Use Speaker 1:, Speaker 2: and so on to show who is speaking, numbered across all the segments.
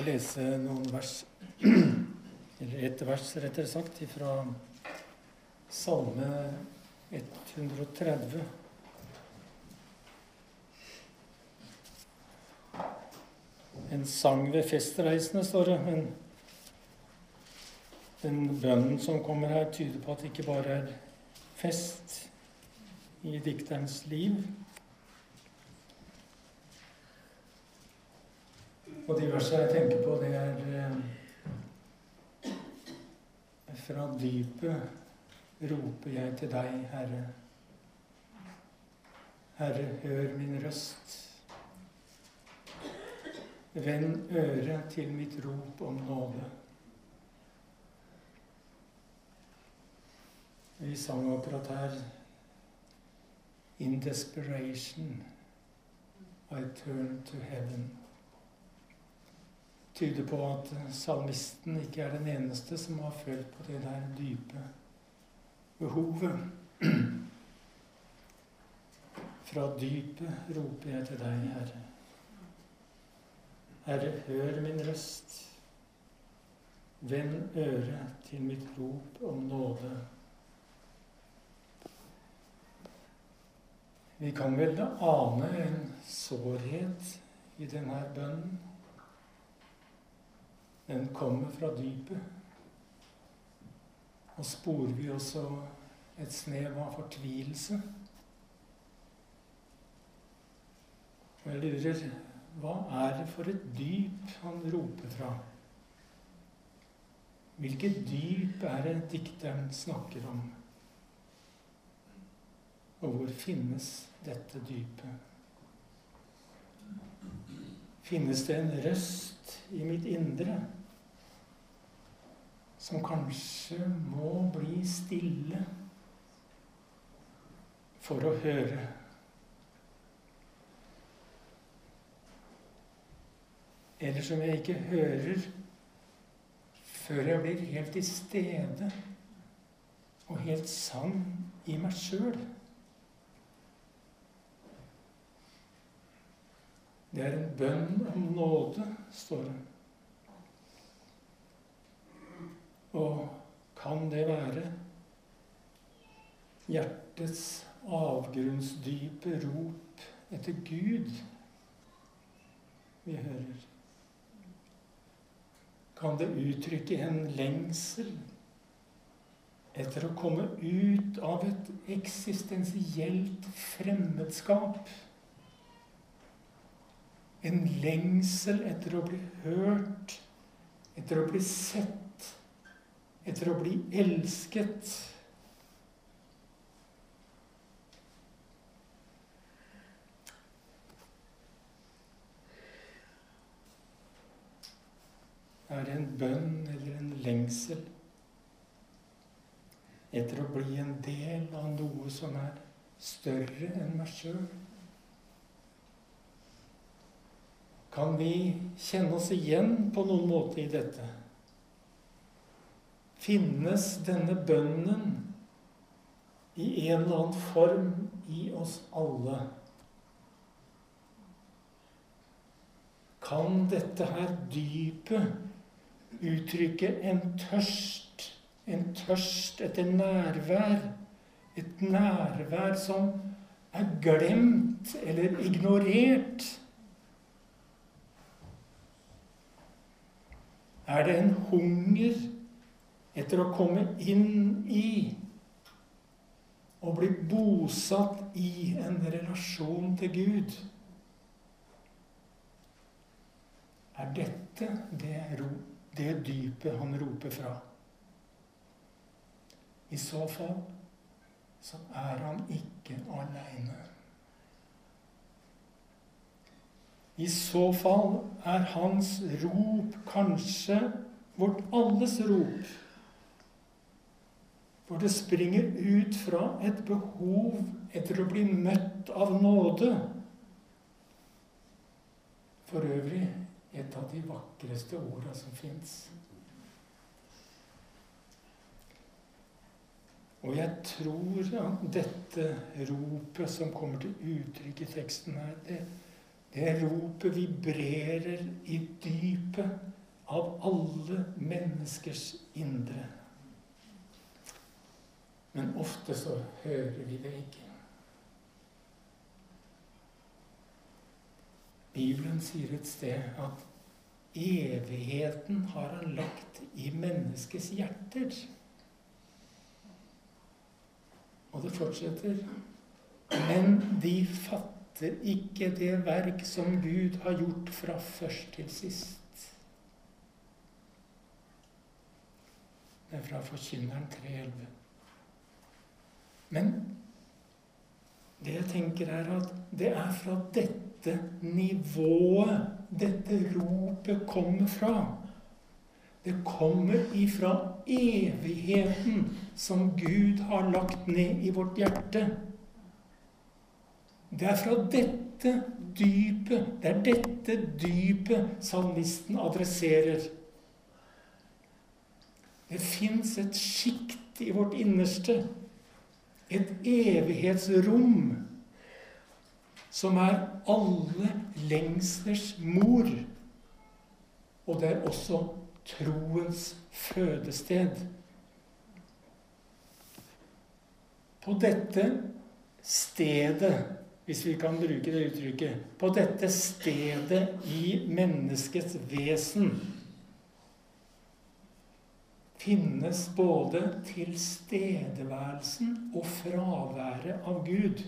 Speaker 1: skal lese noen vers, eller et vers, rettere sagt, fra Salme 130. En sang ved festreisende, står det. Men den bønnen som kommer her, tyder på at det ikke bare er fest i dikterens liv. Og de versene jeg tenker på, det er eh, Fra dypet roper jeg til deg, Herre. Herre, hør min røst. Vend øret til mitt rop om nåde. Vi sang akkurat her In desperation I turn to heaven tyder på at salmisten ikke er den eneste som har følt på det der dype behovet. Fra dypet roper jeg til deg, Herre. Herre, hør min røst. Vend øret til mitt rop om nåde. Vi kan vel ane en sårhet i denne bønnen. Den kommer fra dypet. Og sporer vi også et snev av fortvilelse. Og jeg lurer hva er det for et dyp han roper fra? Hvilket dyp er det dikteren snakker om? Og hvor finnes dette dypet? Finnes det en røst i mitt indre? Som kanskje må bli stille for å høre. Eller som jeg ikke hører før jeg blir helt til stede og helt sann i meg sjøl. Det er en bønn om nåde, står det. Og kan det være hjertets avgrunnsdype rop etter Gud vi hører? Kan det uttrykke en lengsel etter å komme ut av et eksistensielt fremmedskap? En lengsel etter å bli hørt, etter å bli sett etter å bli elsket. Er det en bønn eller en lengsel etter å bli en del av noe som er større enn meg sjøl? Kan vi kjenne oss igjen på noen måte i dette? Finnes denne bønnen i en eller annen form i oss alle. Kan dette her dypet uttrykke en tørst, en tørst etter nærvær? Et nærvær som er glemt eller ignorert? Er det en hunger etter å komme inn i og bli bosatt i en relasjon til Gud. Er dette det, det dypet han roper fra? I så fall så er han ikke aleine. I så fall er hans rop kanskje vårt alles rop. For det springer ut fra et behov etter å bli møtt av nåde. For øvrig et av de vakreste orda som fins. Og jeg tror at dette ropet som kommer til uttrykk i teksten her, det Det ropet vibrerer i dypet av alle menneskers indre. Ofte så hører vi det ikke. Bibelen sier et sted at evigheten har han lagt i menneskets hjerter. Og det fortsetter. Men de fatter ikke det verk som Gud har gjort fra først til sist. Det er fra Forkynneren 3.11. Men det jeg tenker, er at det er fra dette nivået dette ropet kommer fra. Det kommer ifra evigheten som Gud har lagt ned i vårt hjerte. Det er fra dette dypet, det er dette dypet salmisten adresserer. Det fins et sjikt i vårt innerste, et evighetsrom, som er alle lengsters mor. Og det er også troens fødested. På dette stedet, hvis vi kan bruke det uttrykket På dette stedet i menneskets vesen finnes både tilstedeværelsen og fraværet av Gud.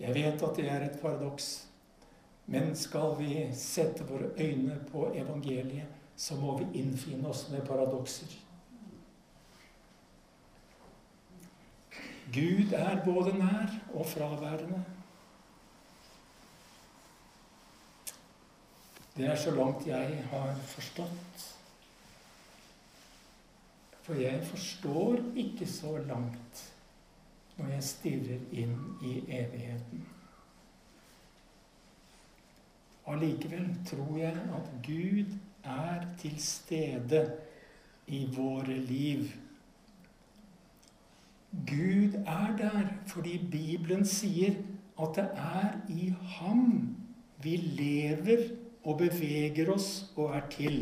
Speaker 1: Jeg vet at det er et paradoks, men skal vi sette våre øyne på evangeliet, så må vi innfinne oss med paradokser. Gud er både nær og fraværende. Det er så langt jeg har forstått. For jeg forstår ikke så langt når jeg stirrer inn i evigheten. Allikevel tror jeg at Gud er til stede i våre liv. Gud er der fordi Bibelen sier at det er i ham vi lever og beveger oss og er til.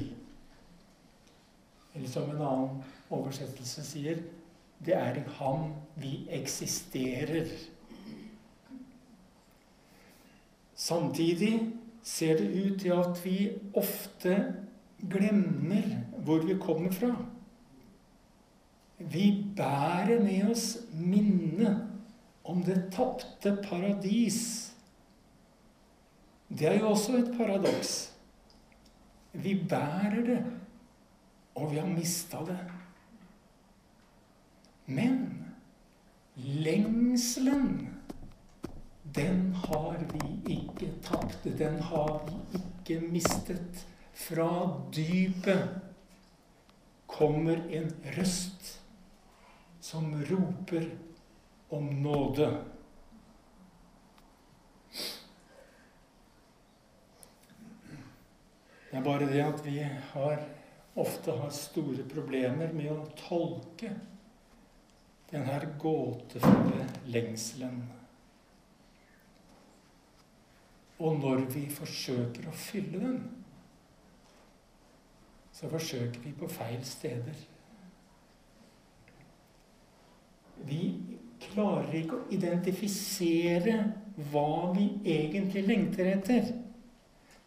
Speaker 1: Eller som en annen oversettelse sier det er i ham vi eksisterer. Samtidig ser det ut til at vi ofte glemmer hvor vi kommer fra. Vi bærer med oss minnet om det tapte paradis. Det er jo også et paradoks. Vi bærer det, og vi har mista det. Men lengselen, den har vi ikke tapt. Den har vi ikke mistet. Fra dypet kommer en røst som roper om nåde. Det er bare det at vi har, ofte har store problemer med å tolke den her gåtefulle lengselen. Og når vi forsøker å fylle den, så forsøker vi på feil steder. Vi klarer ikke å identifisere hva vi egentlig lengter etter.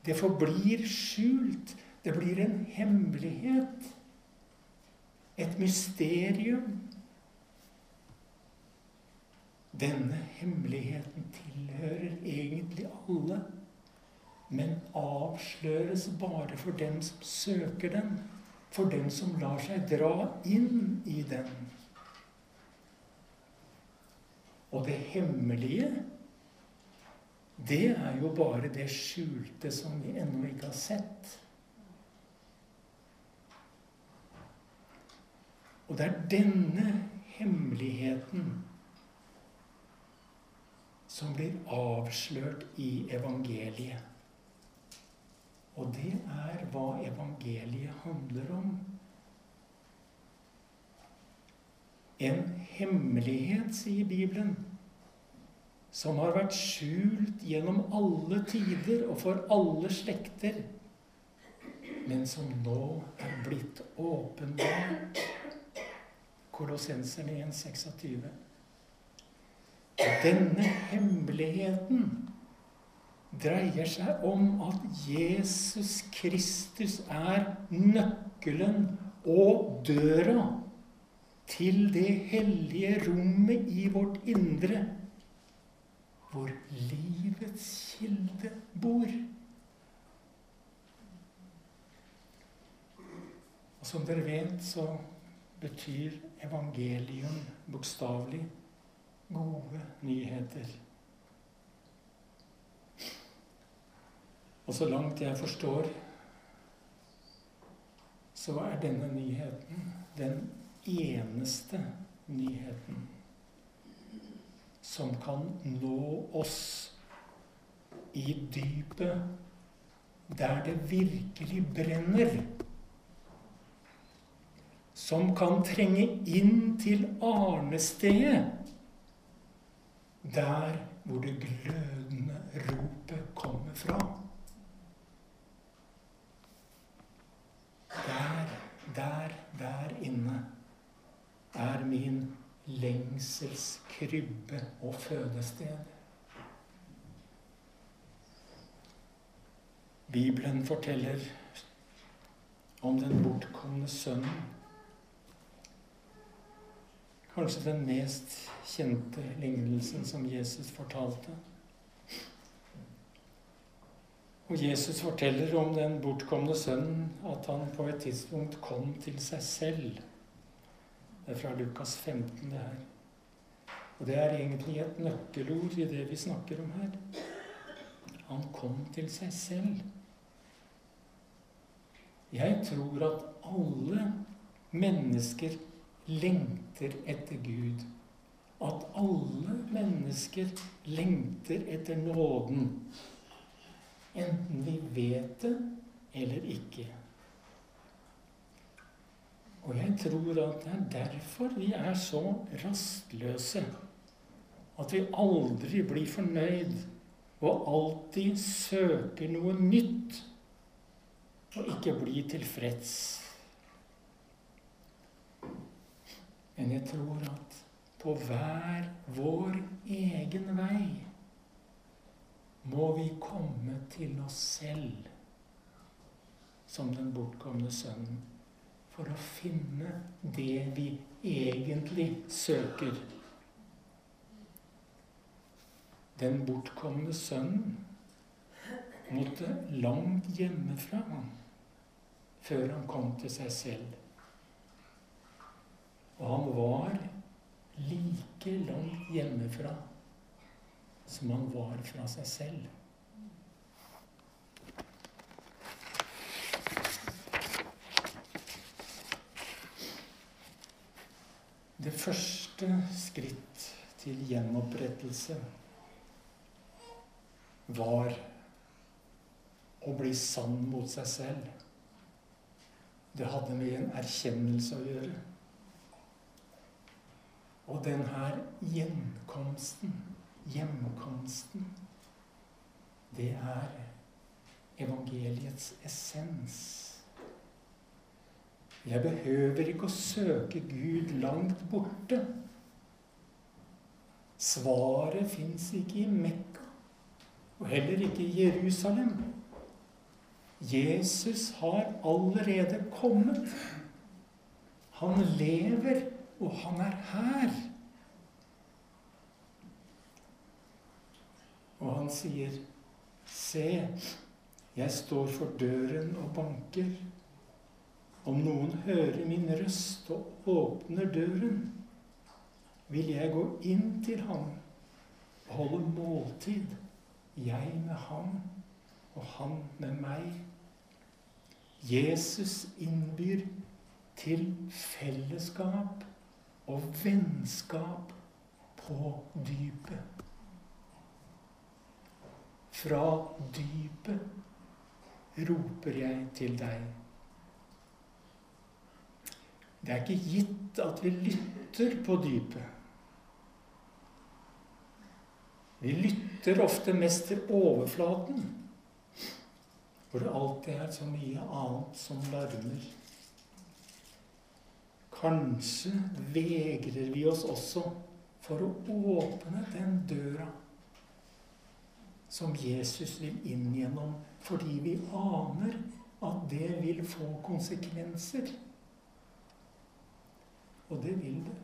Speaker 1: Det forblir skjult. Det blir en hemmelighet. Et mysterium. Denne hemmeligheten tilhører egentlig alle, men avsløres bare for dem som søker den, for dem som lar seg dra inn i den. Og det hemmelige, det er jo bare det skjulte som vi ennå ikke har sett. Og det er denne hemmeligheten som blir avslørt i evangeliet. Og det er hva evangeliet handler om. En hemmelighet, sier Bibelen. som har vært skjult gjennom alle tider og for alle slekter, men som nå er blitt åpenbart. Kolossenserne 1,26. Denne hemmeligheten dreier seg om at Jesus Kristus er nøkkelen og døra til det hellige rommet i vårt indre hvor livets kilde bor. Og som dere vet, så betyr evangelium bokstavelig gode nyheter. Og så langt jeg forstår, så er denne nyheten den eneste nyheten som kan nå oss i dypet, der det virkelig brenner. Som kan trenge inn til arnestedet, der hvor det glødende ropet kommer fra. Der, der, der inne er min lengselskrybbe og fødested. Bibelen forteller om den bortkomne sønnen. Kanskje den mest kjente lignelsen som Jesus fortalte. Og Jesus forteller om den bortkomne sønnen at han på et tidspunkt kom til seg selv. Det er fra Lukas 15, det her. Og det er egentlig et nøkkelord i det vi snakker om her. Han kom til seg selv. Jeg tror at alle mennesker lengter etter Gud. At alle mennesker lengter etter nåden. Enten vi vet det eller ikke. Og jeg tror at det er derfor vi er så rastløse. At vi aldri blir fornøyd og alltid søker noe nytt og ikke blir tilfreds. Men jeg tror at på hver vår egen vei må vi komme til oss selv som den bortkomne sønnen for å finne det vi egentlig søker. Den bortkomne sønnen måtte langt hjemmefra før han kom til seg selv. Og han var like langt hjemmefra som han var fra seg selv. Det første skritt til gjenopprettelse var å bli sann mot seg selv. Det hadde med en erkjennelse å gjøre. Og denne gjenkomsten, hjemkomsten, det er evangeliets essens. Jeg behøver ikke å søke Gud langt borte. Svaret fins ikke i Mekka, og heller ikke i Jerusalem. Jesus har allerede kommet. Han lever, og han er her. Og han sier, 'Se, jeg står for døren og banker.' Om noen hører min røst og åpner døren, vil jeg gå inn til ham og holde måltid, jeg med ham og han med meg. Jesus innbyr til fellesskap og vennskap på dypet. Fra dypet roper jeg til deg. Det er ikke gitt at vi lytter på dypet. Vi lytter ofte mest til overflaten, hvor det alltid er så mye annet som larmer. Kanskje vegrer vi oss også for å åpne den døra som Jesus vil inn gjennom, fordi vi aner at det vil få konsekvenser. Og det vil det.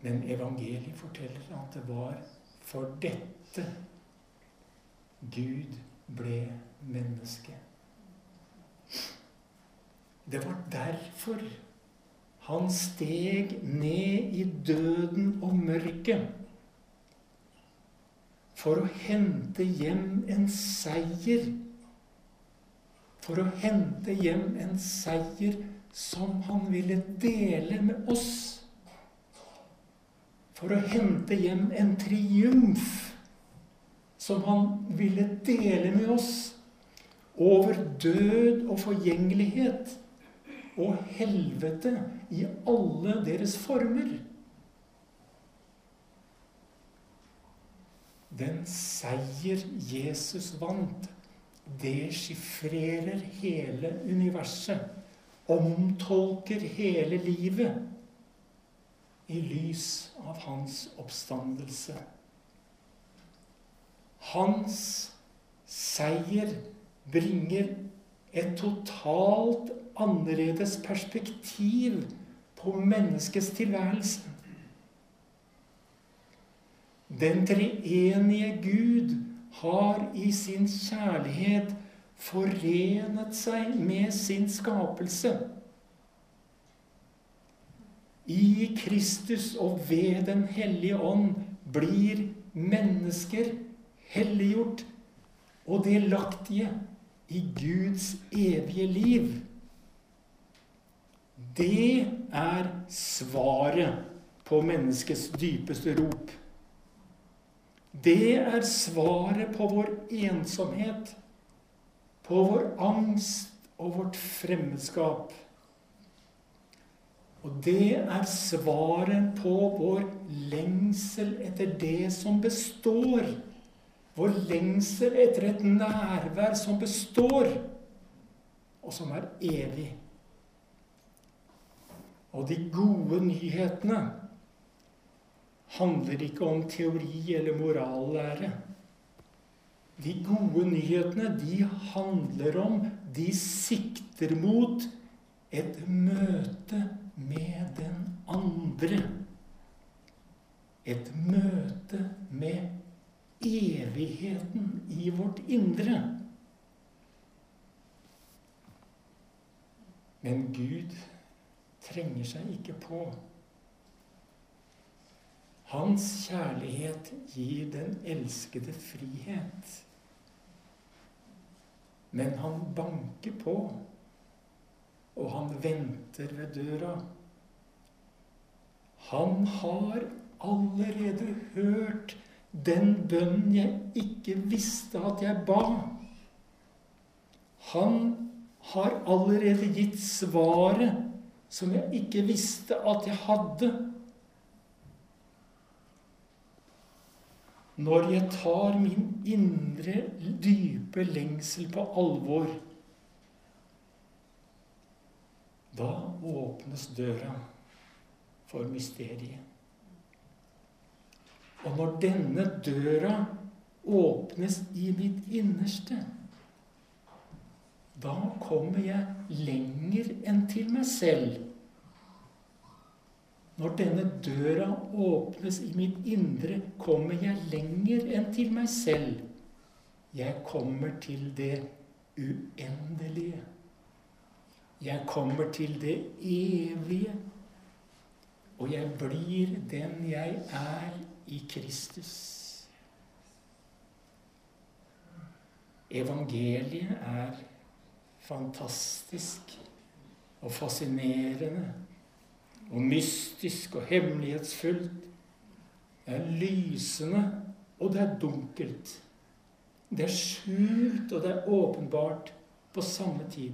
Speaker 1: Men evangeliet forteller at det var for dette Gud ble menneske. Det var derfor han steg ned i døden og mørket for å hente hjem en seier. For å hente hjem en seier som han ville dele med oss for å hente hjem en triumf som han ville dele med oss over død og forgjengelighet og helvete i alle deres former. Den seier Jesus vant, deschiffrerer hele universet, omtolker hele livet i lys av hans oppstandelse. Hans seier bringer et totalt annerledes perspektiv på menneskets tilværelse. Den treenige Gud har i sin kjærlighet forenet seg med sin skapelse. I Kristus og ved Den hellige ånd blir mennesker helliggjort og delaktige i Guds evige liv. Det er svaret på menneskets dypeste rop. Det er svaret på vår ensomhet, på vår angst og vårt fremmedskap. Og det er svaret på vår lengsel etter det som består. Vår lengsel etter et nærvær som består, og som er evig. Og de gode nyhetene handler ikke om teori eller morallære. De gode nyhetene, de handler om De sikter mot et møte med den andre. Et møte med evigheten i vårt indre. Men Gud trenger seg ikke på. Hans kjærlighet gir den elskede frihet. Men han banker på og han venter ved døra. Han har allerede hørt den bønnen jeg ikke visste at jeg ba. Han har allerede gitt svaret som jeg ikke visste at jeg hadde. Når jeg tar min indre, dype lengsel på alvor da åpnes døra for mysteriet. Og når denne døra åpnes i mitt innerste, da kommer jeg lenger enn til meg selv. Når denne døra åpnes i mitt indre, kommer jeg lenger enn til meg selv. Jeg kommer til det uendelige. Jeg kommer til det evige. Og jeg blir den jeg er i Kristus. Evangeliet er fantastisk og fascinerende og mystisk og hemmelighetsfullt. Det er lysende, og det er dunkelt. Det er skjult, og det er åpenbart på samme tid.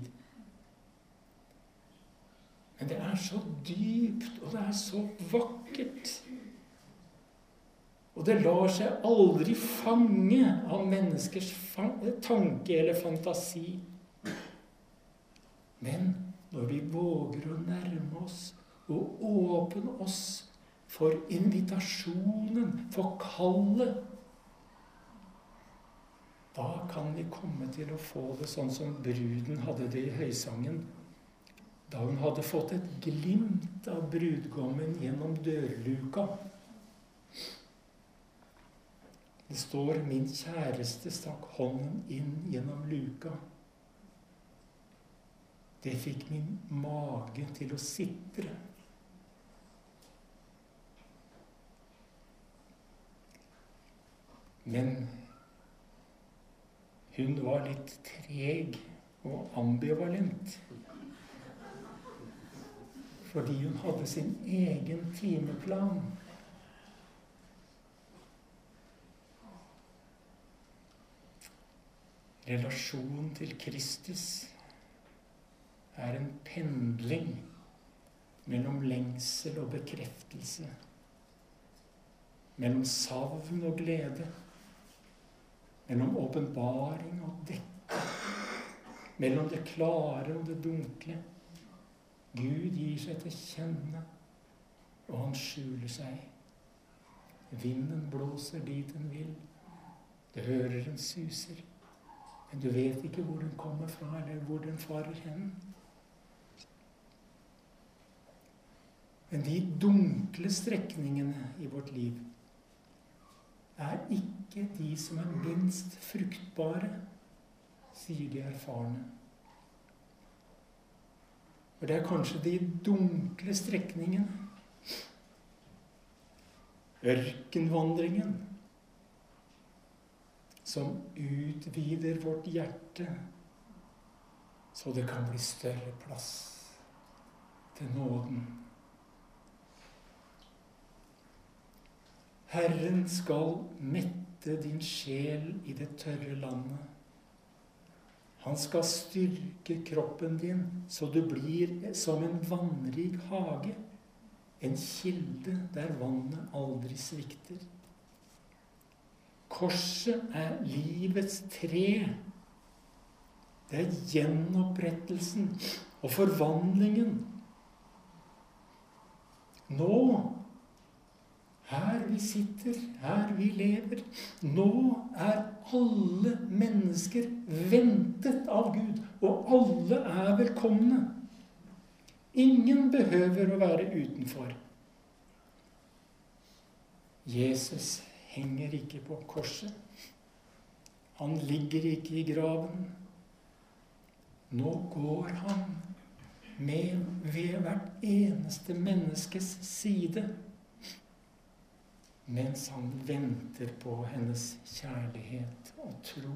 Speaker 1: Men det er så dypt, og det er så vakkert. Og det lar seg aldri fange av menneskers tanke eller fantasi. Men når vi våger å nærme oss og åpne oss for invitasjonen, for kallet Da kan vi komme til å få det sånn som bruden hadde det i høysangen da hun hadde fått et glimt av brudgommen gjennom dørluka. Det står 'Min kjæreste stakk hånden inn gjennom luka'. Det fikk min mage til å sitre. Men hun var litt treg og ambivalent fordi hun hadde sin egen timeplan. Relasjonen til Kristus er en pendling mellom lengsel og bekreftelse. Mellom savn og glede. Mellom åpenbaring og dekke. Mellom det klare og det dunkle. Gud gir seg til kjenne, og han skjuler seg. Vinden blåser dit den vil. Du hører den suser, men du vet ikke hvor den kommer fra, eller hvor den farer hen. Men de dunkle strekningene i vårt liv er ikke de som er minst fruktbare, sier de erfarne. For det er kanskje de dunkle strekningene. Ørkenvandringen som utvider vårt hjerte, så det kan bli større plass til nåden. Herren skal mette din sjel i det tørre landet. Han skal styrke kroppen din så du blir som en vannrik hage. En kilde der vannet aldri svikter. Korset er livets tre. Det er gjenopprettelsen og forvandlingen. Nå her vi sitter, her vi lever. Nå er alle mennesker ventet av Gud, og alle er velkomne. Ingen behøver å være utenfor. Jesus henger ikke på korset. Han ligger ikke i graven. Nå går han med ved hvert eneste menneskes side mens han venter på hennes kjærlighet og tro.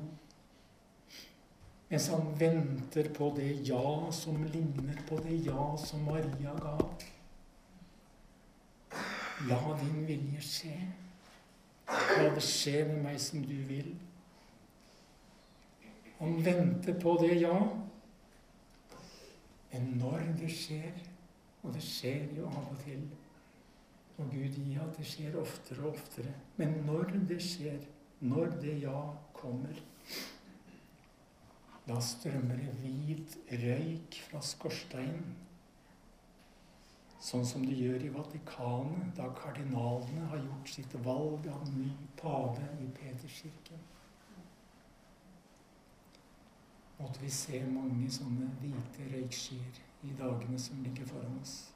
Speaker 1: Mens han venter på det ja som ligner på det ja som Maria ga. La din vilje skje. La det skje med meg som du vil. Han venter på det ja. Men når det skjer, og det skjer jo av og til og Gud gi at det skjer oftere og oftere. Men når det skjer, når det ja kommer, da strømmer det hvit røyk fra skorsteinen. Sånn som det gjør i Vatikanet, da kardinalene har gjort sitt valg av ny pave i Peterskirken. Måtte vi se mange sånne hvite røykskyer i dagene som ligger foran oss.